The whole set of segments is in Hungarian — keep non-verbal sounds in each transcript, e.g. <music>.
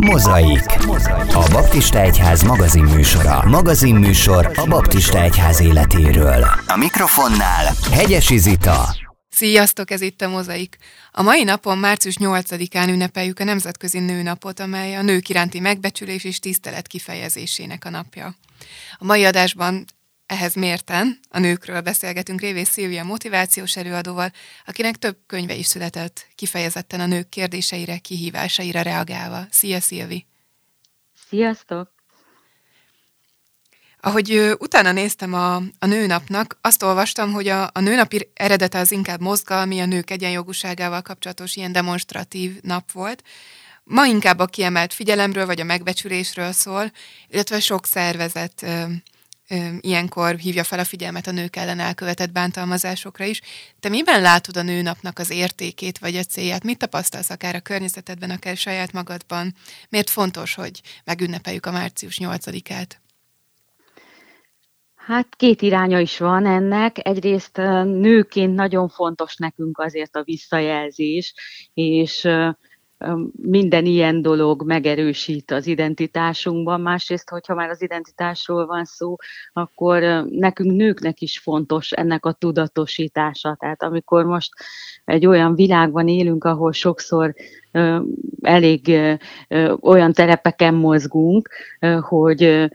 Mozaik. A Baptista Egyház magazinműsora. Magazinműsor a Baptista Egyház életéről. A mikrofonnál Hegyesi Zita. Sziasztok, ez itt a Mozaik. A mai napon, március 8-án ünnepeljük a Nemzetközi Nőnapot, amely a nők iránti megbecsülés és tisztelet kifejezésének a napja. A mai adásban ehhez mérten a nőkről beszélgetünk Révész Szilvia motivációs előadóval, akinek több könyve is született, kifejezetten a nők kérdéseire, kihívásaira reagálva. Szia, Szilvi! Sziasztok! Ahogy utána néztem a, a nőnapnak, azt olvastam, hogy a, a nőnapi eredete az inkább mozgalmi, a nők egyenjogúságával kapcsolatos ilyen demonstratív nap volt. Ma inkább a kiemelt figyelemről vagy a megbecsülésről szól, illetve sok szervezet ilyenkor hívja fel a figyelmet a nők ellen elkövetett bántalmazásokra is. Te miben látod a nőnapnak az értékét vagy a célját? Mit tapasztalsz akár a környezetedben, akár saját magadban? Miért fontos, hogy megünnepeljük a március 8-át? Hát két iránya is van ennek. Egyrészt nőként nagyon fontos nekünk azért a visszajelzés, és minden ilyen dolog megerősít az identitásunkban. Másrészt, hogyha már az identitásról van szó, akkor nekünk nőknek is fontos ennek a tudatosítása. Tehát amikor most egy olyan világban élünk, ahol sokszor elég olyan terepeken mozgunk, hogy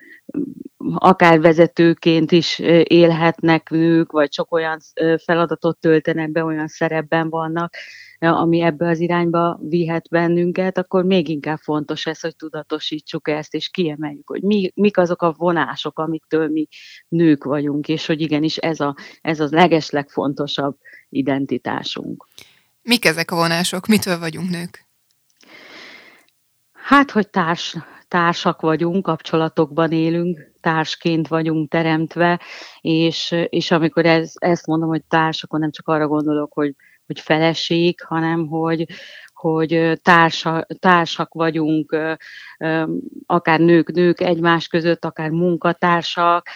akár vezetőként is élhetnek nők, vagy sok olyan feladatot töltenek be, olyan szerepben vannak, ami ebbe az irányba vihet bennünket, akkor még inkább fontos ez, hogy tudatosítsuk ezt, és kiemeljük, hogy mi, mik azok a vonások, amiktől mi nők vagyunk, és hogy igenis ez a, ez a legeslegfontosabb identitásunk. Mik ezek a vonások? Mitől vagyunk nők? Hát, hogy társ, társak vagyunk, kapcsolatokban élünk, társként vagyunk teremtve, és, és amikor ez, ezt mondom, hogy társ, akkor nem csak arra gondolok, hogy hogy feleség, hanem hogy, hogy társa, társak vagyunk, akár nők, nők egymás között, akár munkatársak,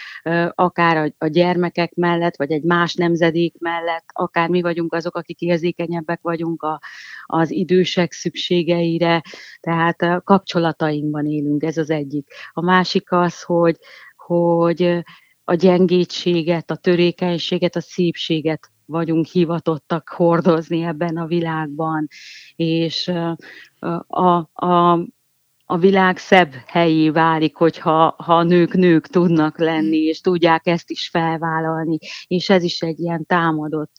akár a, a gyermekek mellett, vagy egy más nemzedék mellett, akár mi vagyunk azok, akik érzékenyebbek vagyunk a, az idősek szükségeire, tehát kapcsolatainkban élünk, ez az egyik. A másik az, hogy, hogy a gyengétséget, a törékenységet, a szépséget vagyunk hivatottak hordozni ebben a világban, és a, a, a világ szebb helyé válik, hogyha ha a nők nők tudnak lenni, és tudják ezt is felvállalni, és ez is egy ilyen támadott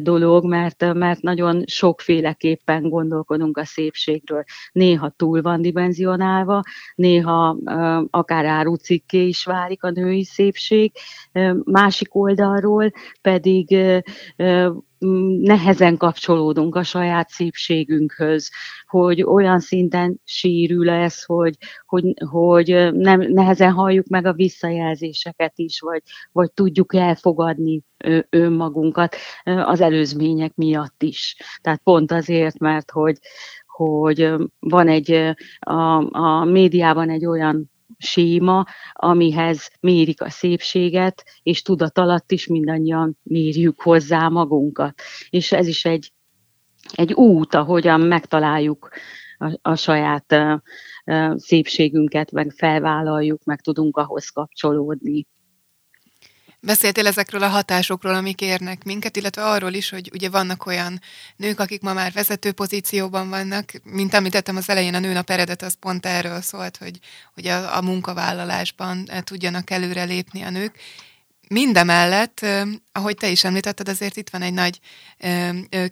dolog, mert, mert nagyon sokféleképpen gondolkodunk a szépségről. Néha túl van dimenzionálva, néha akár árucikké is válik a női szépség, másik oldalról pedig nehezen kapcsolódunk a saját szépségünkhöz, hogy olyan szinten sérül ez, hogy, hogy, hogy nem, nehezen halljuk meg a visszajelzéseket is, vagy, vagy tudjuk elfogadni önmagunkat az előzmények miatt is. Tehát pont azért, mert hogy, hogy van egy, a, a médiában egy olyan séma, amihez mérik a szépséget, és tudat alatt is mindannyian mérjük hozzá magunkat. És ez is egy, egy út, ahogyan megtaláljuk a, a saját uh, szépségünket, meg felvállaljuk, meg tudunk ahhoz kapcsolódni. Beszéltél ezekről a hatásokról, amik érnek minket, illetve arról is, hogy ugye vannak olyan nők, akik ma már vezető pozícióban vannak, mint említettem az elején, a nőnap eredet az pont erről szólt, hogy, hogy a, a munkavállalásban tudjanak előrelépni a nők, Mindemellett, ahogy te is említetted, azért itt van egy nagy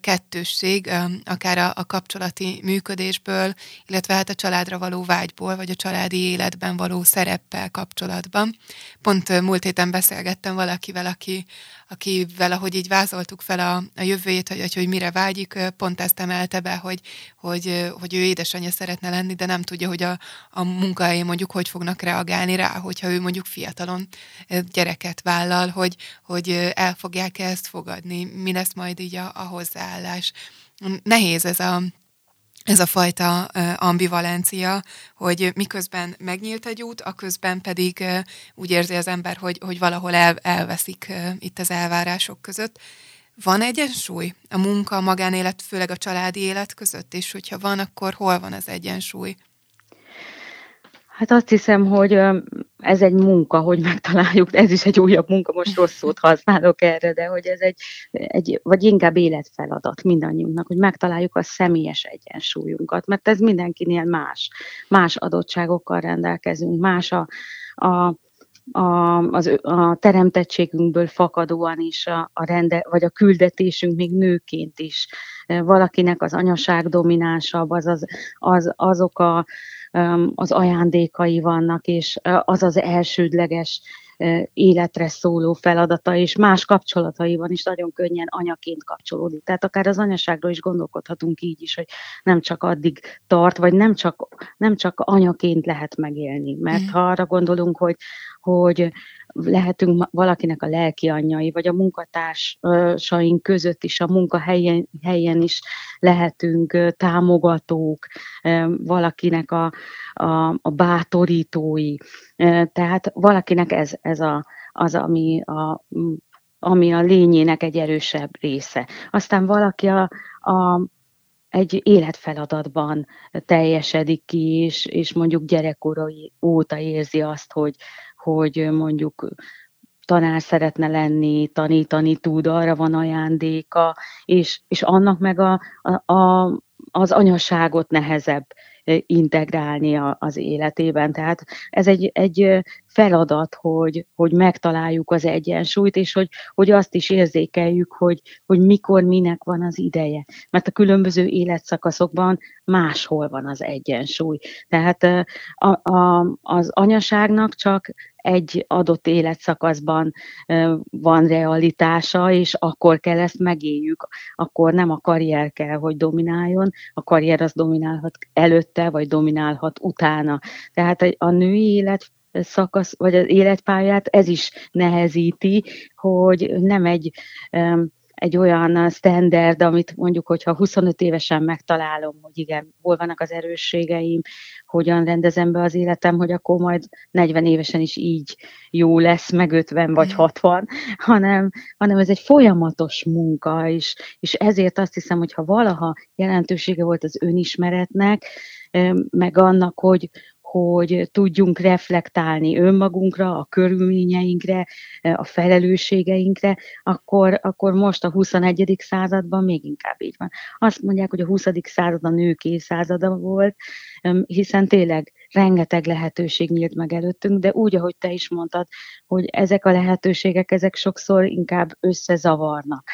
kettősség, akár a, kapcsolati működésből, illetve hát a családra való vágyból, vagy a családi életben való szereppel kapcsolatban. Pont múlt héten beszélgettem valakivel, aki, akivel, ahogy így vázoltuk fel a, a jövőjét, hogy, hogy mire vágyik, pont ezt emelte be, hogy, hogy, hogy ő édesanyja szeretne lenni, de nem tudja, hogy a, a munkahelyén mondjuk hogy fognak reagálni rá, hogyha ő mondjuk fiatalon gyereket vállal, hogy, hogy el fogják-e ezt fogadni, mi lesz majd így a, a hozzáállás. Nehéz ez a, ez a fajta ambivalencia, hogy miközben megnyílt egy út, a közben pedig úgy érzi az ember, hogy, hogy valahol el, elveszik itt az elvárások között. Van egyensúly a munka, a magánélet, főleg a családi élet között, és hogyha van, akkor hol van az egyensúly? Hát azt hiszem, hogy ez egy munka, hogy megtaláljuk, ez is egy újabb munka, most rossz szót használok erre, de hogy ez egy, egy vagy inkább életfeladat mindannyiunknak, hogy megtaláljuk a személyes egyensúlyunkat, mert ez mindenkinél más. Más adottságokkal rendelkezünk, más a, a a, az, a teremtettségünkből fakadóan is, a, a rende, vagy a küldetésünk még nőként is. Valakinek az anyaság dominánsabb, az, az, az, azok a, az ajándékai vannak, és az az elsődleges életre szóló feladata, és más kapcsolataiban is nagyon könnyen anyaként kapcsolódik. Tehát akár az anyaságról is gondolkodhatunk így is, hogy nem csak addig tart, vagy nem csak, nem csak anyaként lehet megélni. Mert mm. ha arra gondolunk, hogy, hogy lehetünk valakinek a lelki anyjai, vagy a munkatársaink között is, a munkahelyen helyen is lehetünk támogatók, valakinek a, a, a bátorítói. Tehát valakinek ez, ez a, az, ami a, ami a lényének egy erősebb része. Aztán valaki a, a egy életfeladatban teljesedik ki, és, és mondjuk gyerekkorai óta érzi azt, hogy, hogy mondjuk tanár szeretne lenni, tanítani tud, arra van ajándéka, és, és annak meg a, a, a, az anyaságot nehezebb integrálni az életében. Tehát ez egy, egy feladat, hogy, hogy megtaláljuk az egyensúlyt, és hogy, hogy azt is érzékeljük, hogy, hogy mikor, minek van az ideje. Mert a különböző életszakaszokban máshol van az egyensúly. Tehát a, a, az anyaságnak csak egy adott életszakaszban van realitása, és akkor kell ezt megéljük, akkor nem a karrier kell, hogy domináljon, a karrier az dominálhat előtte, vagy dominálhat utána. Tehát a női élet szakasz, vagy az életpályát ez is nehezíti, hogy nem egy egy olyan standard, amit mondjuk, hogyha 25 évesen megtalálom, hogy igen, hol vannak az erősségeim, hogyan rendezem be az életem, hogy akkor majd 40 évesen is így jó lesz, meg 50 vagy 60, hanem, hanem ez egy folyamatos munka, és, és ezért azt hiszem, hogy ha valaha jelentősége volt az önismeretnek, meg annak, hogy, hogy tudjunk reflektálni önmagunkra, a körülményeinkre, a felelősségeinkre, akkor, akkor most a 21. században még inkább így van. Azt mondják, hogy a 20. század a nők évszázada volt, hiszen tényleg rengeteg lehetőség nyílt meg előttünk, de úgy, ahogy te is mondtad, hogy ezek a lehetőségek, ezek sokszor inkább összezavarnak.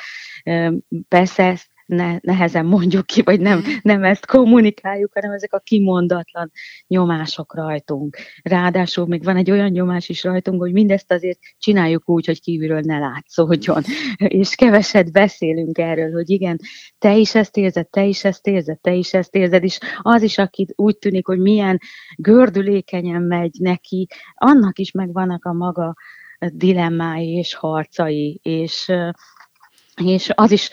Persze ne, nehezen mondjuk ki, vagy nem, nem ezt kommunikáljuk, hanem ezek a kimondatlan nyomások rajtunk. Ráadásul még van egy olyan nyomás is rajtunk, hogy mindezt azért csináljuk úgy, hogy kívülről ne látszódjon. És keveset beszélünk erről, hogy igen, te is ezt érzed, te is ezt érzed, te is ezt érzed, és az is, aki úgy tűnik, hogy milyen gördülékenyen megy neki, annak is megvannak a maga dilemmái és harcai, és és az is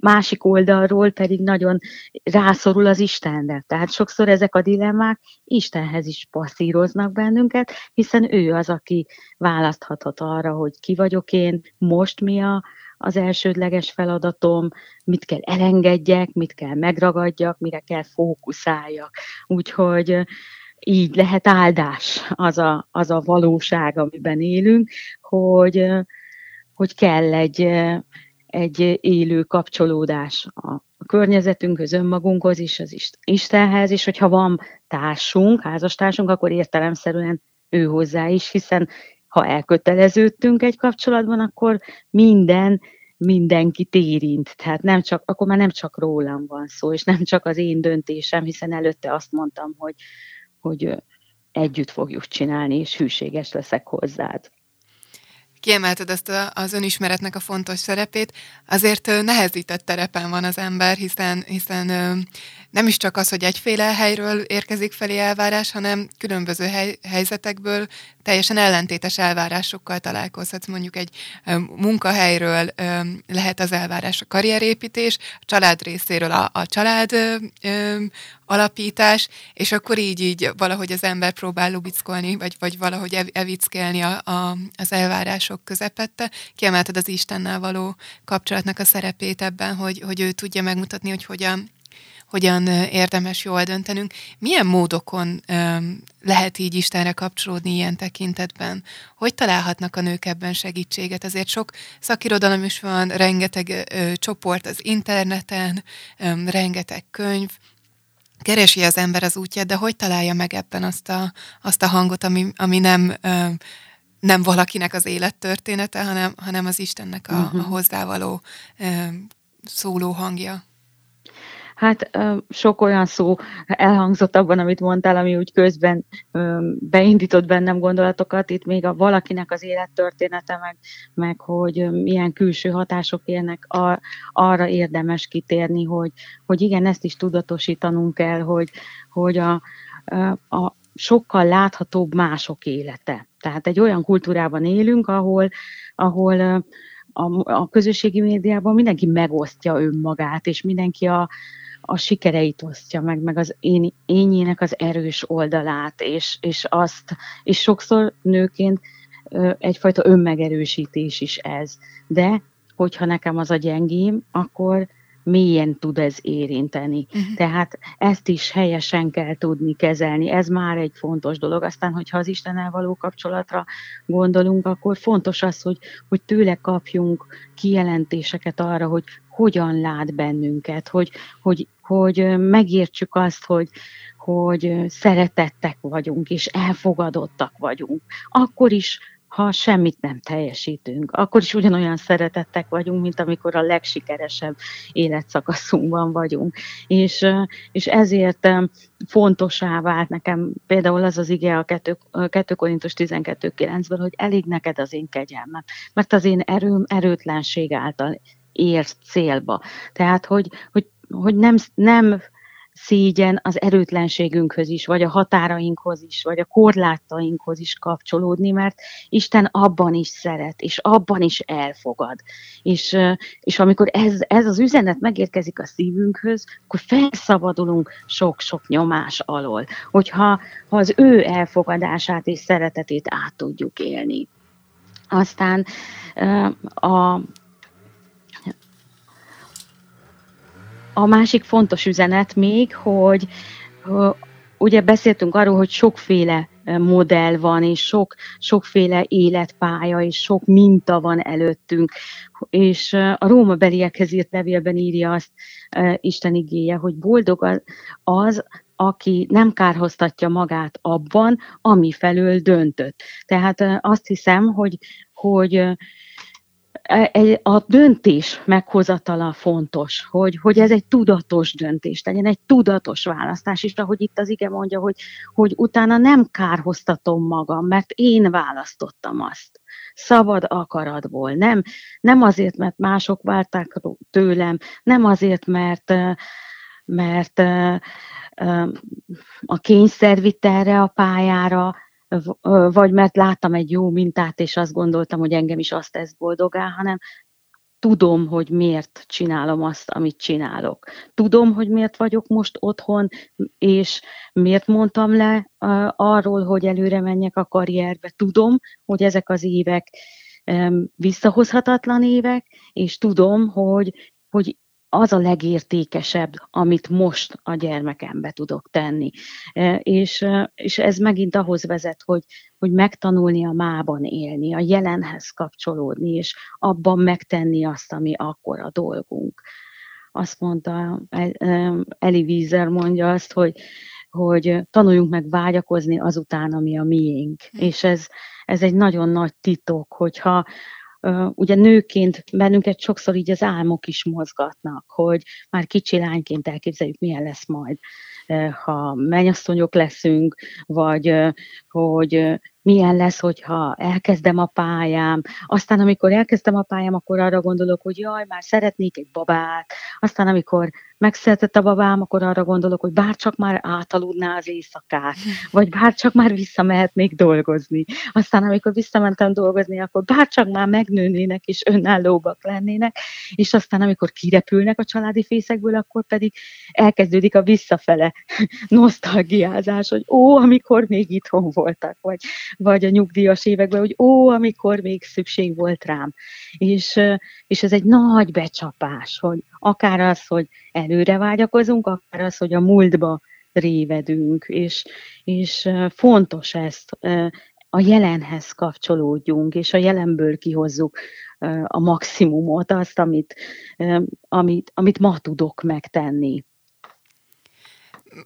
másik oldalról pedig nagyon rászorul az Istenre. Tehát sokszor ezek a dilemmák Istenhez is passzíroznak bennünket, hiszen ő az, aki választhatott arra, hogy ki vagyok én, most mi a, az elsődleges feladatom, mit kell elengedjek, mit kell megragadjak, mire kell fókuszáljak. Úgyhogy így lehet áldás az a, az a valóság, amiben élünk, hogy, hogy kell egy, egy élő kapcsolódás a környezetünkhöz, önmagunkhoz is, az Istenhez, és hogyha van társunk, házastársunk, akkor értelemszerűen ő hozzá is, hiszen ha elköteleződtünk egy kapcsolatban, akkor minden mindenkit érint. Tehát nem csak, akkor már nem csak rólam van szó, és nem csak az én döntésem, hiszen előtte azt mondtam, hogy, hogy együtt fogjuk csinálni, és hűséges leszek hozzád kiemelted ezt a, az önismeretnek a fontos szerepét, azért nehezített terepen van az ember, hiszen, hiszen nem is csak az, hogy egyféle helyről érkezik felé elvárás, hanem különböző hely, helyzetekből teljesen ellentétes elvárásokkal találkozhatsz. Mondjuk egy munkahelyről lehet az elvárás a karrierépítés, a család részéről a, a család alapítás, és akkor így, így valahogy az ember próbál lubickolni, vagy, vagy valahogy ev, evickelni a, a, az elvárások közepette. Kiemelted az Istennel való kapcsolatnak a szerepét ebben, hogy, hogy ő tudja megmutatni, hogy hogyan hogyan érdemes jól döntenünk. Milyen módokon lehet így Istenre kapcsolódni ilyen tekintetben? Hogy találhatnak a nők ebben segítséget? Azért sok szakirodalom is van, rengeteg ö, csoport az interneten, ö, rengeteg könyv, keresi az ember az útját, de hogy találja meg ebben azt a, azt a hangot, ami, ami nem, nem valakinek az élettörténete, hanem, hanem az Istennek a, uh-huh. a mhm. hozzávaló szóló hangja? Hát sok olyan szó elhangzott abban, amit mondtál, ami úgy közben beindított bennem gondolatokat. Itt még a valakinek az élettörténete, meg, meg hogy milyen külső hatások érnek, arra érdemes kitérni, hogy, hogy igen, ezt is tudatosítanunk kell, hogy, hogy a, a sokkal láthatóbb mások élete. Tehát egy olyan kultúrában élünk, ahol, ahol a, a közösségi médiában mindenki megosztja önmagát, és mindenki a, a sikereit osztja meg, meg az én, ényének az erős oldalát, és, és azt, és sokszor nőként egyfajta önmegerősítés is ez. De, hogyha nekem az a gyengém, akkor mélyen tud ez érinteni. Uh-huh. Tehát ezt is helyesen kell tudni kezelni. Ez már egy fontos dolog. Aztán, hogyha az Istennel való kapcsolatra gondolunk, akkor fontos az, hogy, hogy tőle kapjunk kijelentéseket arra, hogy hogyan lát bennünket, hogy, hogy, hogy megértsük azt, hogy, hogy szeretettek vagyunk, és elfogadottak vagyunk. Akkor is, ha semmit nem teljesítünk, akkor is ugyanolyan szeretettek vagyunk, mint amikor a legsikeresebb életszakaszunkban vagyunk. És, és ezért fontosá vált nekem például az az ige a 2, 2 Korintus 12.9-ben, hogy elég neked az én kegyelmem, mert az én erőm erőtlenség által ért célba. Tehát, hogy, hogy, hogy nem, nem szégyen az erőtlenségünkhöz is, vagy a határainkhoz is, vagy a korlátainkhoz is kapcsolódni, mert Isten abban is szeret, és abban is elfogad. És, és amikor ez, ez az üzenet megérkezik a szívünkhöz, akkor felszabadulunk sok-sok nyomás alól, hogyha ha az ő elfogadását és szeretetét át tudjuk élni. Aztán a, A másik fontos üzenet még, hogy ugye beszéltünk arról, hogy sokféle modell van, és sok, sokféle életpálya, és sok minta van előttünk. És a Róma beliekhez írt levélben írja azt Isten igéje, hogy boldog az, aki nem kárhoztatja magát abban, ami felől döntött. Tehát azt hiszem, hogy, hogy a döntés meghozatala fontos, hogy, hogy ez egy tudatos döntés legyen, egy tudatos választás is, ahogy itt az ige mondja, hogy, hogy utána nem kárhoztatom magam, mert én választottam azt. Szabad akaratból, nem, nem azért, mert mások válták tőlem, nem azért, mert, mert a kényszer vitt erre a pályára, vagy mert láttam egy jó mintát, és azt gondoltam, hogy engem is azt tesz boldogá, hanem tudom, hogy miért csinálom azt, amit csinálok. Tudom, hogy miért vagyok most otthon, és miért mondtam le arról, hogy előre menjek a karrierbe. Tudom, hogy ezek az évek visszahozhatatlan évek, és tudom, hogy, hogy az a legértékesebb, amit most a gyermekembe tudok tenni. E, és, e, és ez megint ahhoz vezet, hogy, hogy megtanulni a mában élni, a jelenhez kapcsolódni, és abban megtenni azt, ami akkor a dolgunk. Azt mondta, e, Eli Wieser mondja azt, hogy, hogy tanuljunk meg vágyakozni azután, ami a miénk. Hm. És ez, ez egy nagyon nagy titok, hogyha ugye nőként bennünket sokszor így az álmok is mozgatnak, hogy már kicsi lányként elképzeljük, milyen lesz majd, ha mennyasszonyok leszünk, vagy hogy milyen lesz, hogyha elkezdem a pályám. Aztán, amikor elkezdtem a pályám, akkor arra gondolok, hogy jaj, már szeretnék egy babát. Aztán, amikor megszületett a babám, akkor arra gondolok, hogy bárcsak már átaludná az éjszakát, vagy bárcsak már visszamehetnék dolgozni. Aztán, amikor visszamentem dolgozni, akkor bárcsak már megnőnének és önállóbbak lennének, és aztán, amikor kirepülnek a családi fészekből, akkor pedig elkezdődik a visszafele <laughs> nosztalgiázás, hogy ó, amikor még itthon voltak, vagy vagy a nyugdíjas években, hogy ó, amikor még szükség volt rám. És, és ez egy nagy becsapás, hogy akár az, hogy előre vágyakozunk, akár az, hogy a múltba révedünk, és, és fontos ezt a jelenhez kapcsolódjunk, és a jelenből kihozzuk a maximumot, azt, amit, amit, amit ma tudok megtenni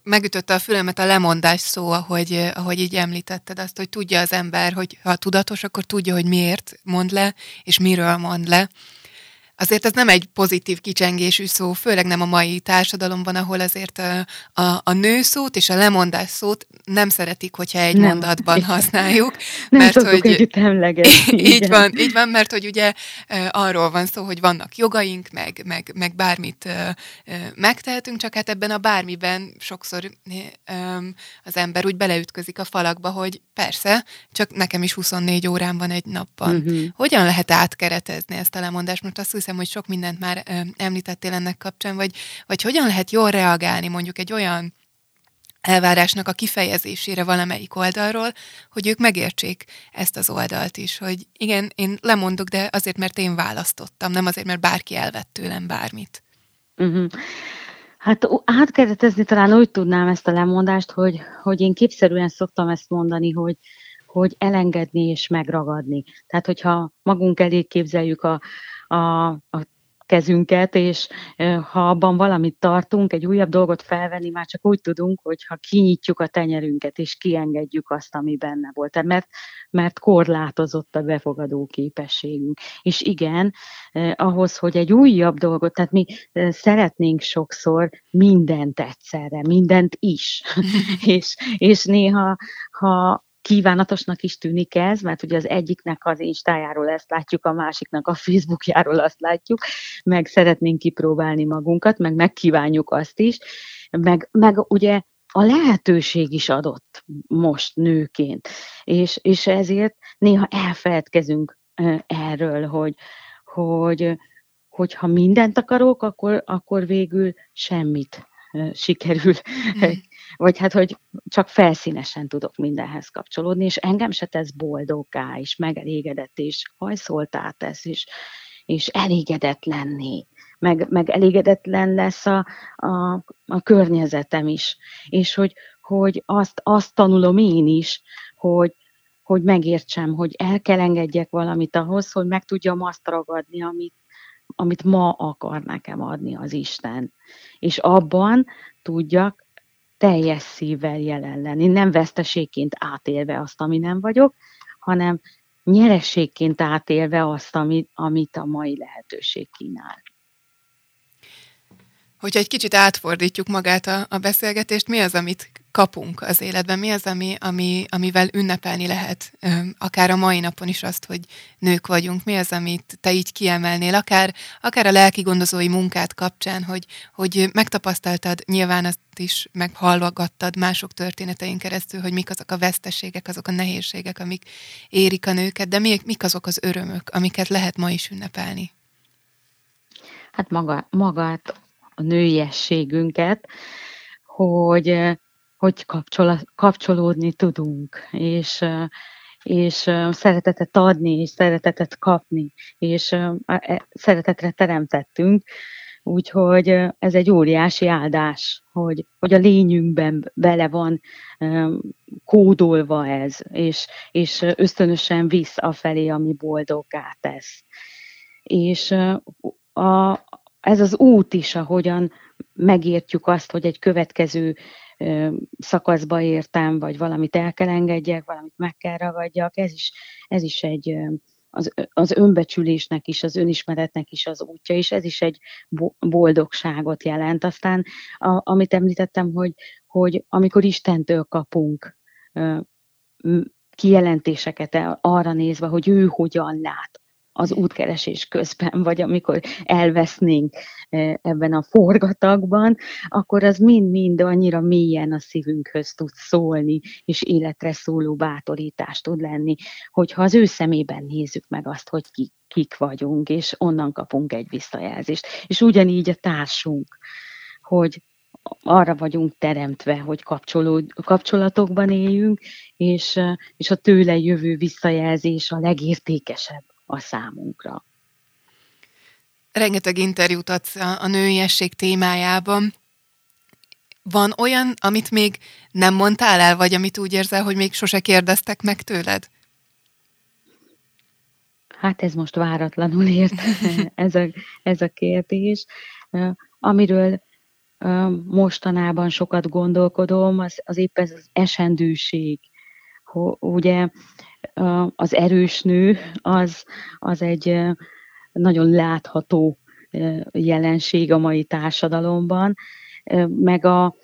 megütötte a fülemet a lemondás szó, ahogy, ahogy így említetted azt, hogy tudja az ember, hogy ha tudatos, akkor tudja, hogy miért mond le, és miről mond le. Azért ez nem egy pozitív kicsengésű szó, főleg nem a mai társadalomban, ahol azért a, a, a nő szót és a lemondás szót nem szeretik, hogyha egy nem. mondatban <laughs> használjuk. Nem mert hogy együtt így <laughs> van, így van, mert hogy ugye arról van szó, hogy vannak jogaink, meg, meg, meg bármit megtehetünk, csak hát ebben a bármiben sokszor az ember úgy beleütközik a falakba, hogy persze, csak nekem is 24 órán van egy napban. Uh-huh. Hogyan lehet átkeretezni ezt a lemondást? Most azt hiszem, hogy sok mindent már említettél ennek kapcsán, vagy, vagy hogyan lehet jól reagálni mondjuk egy olyan elvárásnak a kifejezésére valamelyik oldalról, hogy ők megértsék ezt az oldalt is, hogy igen, én lemondok, de azért, mert én választottam, nem azért, mert bárki elvett tőlem bármit. Uh-huh. Hát átkeretezni talán úgy tudnám ezt a lemondást, hogy, hogy én képszerűen szoktam ezt mondani, hogy, hogy elengedni és megragadni. Tehát, hogyha magunk elé képzeljük a, a, a kezünket, és ha abban valamit tartunk, egy újabb dolgot felvenni, már csak úgy tudunk, hogyha kinyitjuk a tenyerünket, és kiengedjük azt, ami benne volt. Mert, mert korlátozott a befogadó képességünk. És igen, ahhoz, hogy egy újabb dolgot, tehát mi szeretnénk sokszor mindent egyszerre, mindent is. <laughs> <laughs> és, és néha, ha kívánatosnak is tűnik ez, mert ugye az egyiknek az Instájáról ezt látjuk, a másiknak a Facebookjáról azt látjuk, meg szeretnénk kipróbálni magunkat, meg megkívánjuk azt is, meg, meg ugye a lehetőség is adott most nőként, és, és ezért néha elfeledkezünk erről, hogy, hogy, hogy ha mindent akarok, akkor, akkor végül semmit sikerül mm vagy hát, hogy csak felszínesen tudok mindenhez kapcsolódni, és engem se tesz boldoggá, és megelégedett, és hajszoltá tesz, és, és elégedett lenni, meg, meg elégedetlen lesz a, a, a környezetem is, és hogy, hogy azt, azt tanulom én is, hogy, hogy megértsem, hogy el kell engedjek valamit ahhoz, hogy meg tudjam azt ragadni, amit, amit ma akar nekem adni az Isten. És abban tudjak teljes szívvel jelen lenni, nem veszteségként átélve azt, ami nem vagyok, hanem nyerességként átélve azt, amit, amit a mai lehetőség kínál. Hogyha egy kicsit átfordítjuk magát a, a beszélgetést, mi az, amit kapunk az életben? Mi az, ami, ami, amivel ünnepelni lehet, akár a mai napon is azt, hogy nők vagyunk? Mi az, amit te így kiemelnél, akár, akár a lelki gondozói munkát kapcsán, hogy, hogy megtapasztaltad nyilván azt is, meghallgattad mások történetein keresztül, hogy mik azok a veszteségek, azok a nehézségek, amik érik a nőket, de mik, mik azok az örömök, amiket lehet ma is ünnepelni? Hát maga, magát a nőiességünket, hogy, hogy kapcsol, kapcsolódni tudunk, és, és szeretetet adni, és szeretetet kapni, és e, szeretetre teremtettünk, úgyhogy ez egy óriási áldás, hogy, hogy a lényünkben bele van kódolva ez, és, és ösztönösen visz afelé, ami boldoggá tesz. És a, ez az út is, ahogyan megértjük azt, hogy egy következő szakaszba értem, vagy valamit el kell engedjek, valamit meg kell ragadjak, ez is, ez is egy az, az önbecsülésnek is, az önismeretnek is az útja, és ez is egy boldogságot jelent. Aztán, a, amit említettem, hogy, hogy amikor Istentől kapunk kijelentéseket arra nézve, hogy ő hogyan lát, az útkeresés közben, vagy amikor elvesznénk e, ebben a forgatagban, akkor az mind-mind annyira mélyen a szívünkhöz tud szólni, és életre szóló bátorítást tud lenni, hogyha az ő szemében nézzük meg azt, hogy ki, kik vagyunk, és onnan kapunk egy visszajelzést. És ugyanígy a társunk, hogy arra vagyunk teremtve, hogy kapcsolatokban éljünk, és, és a tőle jövő visszajelzés a legértékesebb a számunkra. Rengeteg interjút adsz a, a nőiesség témájában. Van olyan, amit még nem mondtál el, vagy amit úgy érzel, hogy még sose kérdeztek meg tőled? Hát ez most váratlanul ért, <laughs> ez a, ez a kérdés. Amiről mostanában sokat gondolkodom, az, az épp ez az esendőség. Ugye az erős nő az, az egy nagyon látható jelenség a mai társadalomban, meg a,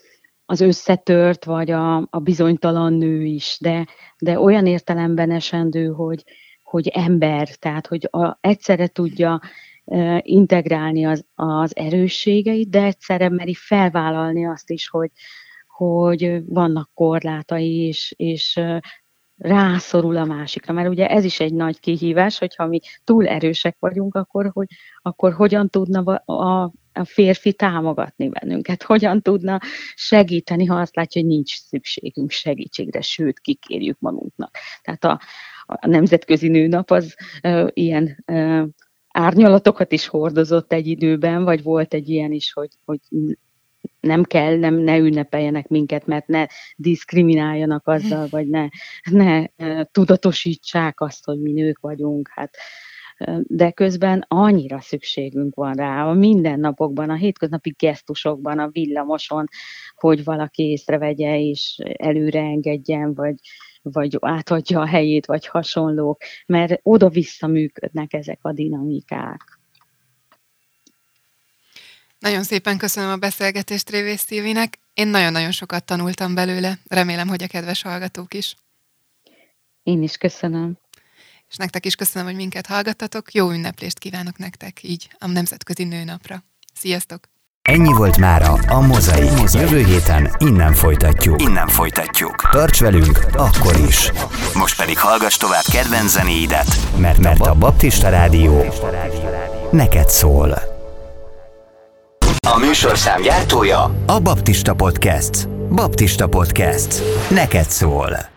az összetört, vagy a, a bizonytalan nő is, de, de olyan értelemben esendő, hogy, hogy ember, tehát hogy a, egyszerre tudja integrálni az, az erősségeit, de egyszerre meri felvállalni azt is, hogy, hogy vannak korlátai, és, és rászorul a másikra. Mert ugye ez is egy nagy kihívás, hogyha mi túl erősek vagyunk, akkor, hogy, akkor hogyan tudna a, a férfi támogatni bennünket, <laughs> hogyan tudna segíteni, ha azt látja, hogy nincs szükségünk segítségre, sőt, kikérjük magunknak. Tehát a, a Nemzetközi Nőnap az ö, ilyen ö, árnyalatokat is hordozott egy időben, vagy volt egy ilyen is, hogy, hogy nem kell, nem, ne ünnepeljenek minket, mert ne diszkrimináljanak azzal, vagy ne, ne tudatosítsák azt, hogy mi nők vagyunk. Hát, de közben annyira szükségünk van rá a mindennapokban, a hétköznapi gesztusokban, a villamoson, hogy valaki észrevegye és előre engedjen, vagy, vagy átadja a helyét, vagy hasonlók, mert oda-vissza működnek ezek a dinamikák. Nagyon szépen köszönöm a beszélgetést Révész Szilvinek. Én nagyon-nagyon sokat tanultam belőle. Remélem, hogy a kedves hallgatók is. Én is köszönöm. És nektek is köszönöm, hogy minket hallgattatok. Jó ünneplést kívánok nektek így a Nemzetközi Nőnapra. Sziasztok! Ennyi volt mára a Mozai. Jövő héten innen folytatjuk. Innen folytatjuk. Tarts velünk akkor is. Most pedig hallgass tovább kedvenc zenéidet, mert, mert a Baptista Rádió neked szól. A műsorszám gyártója a Baptista Podcast. Baptista Podcast. Neked szól.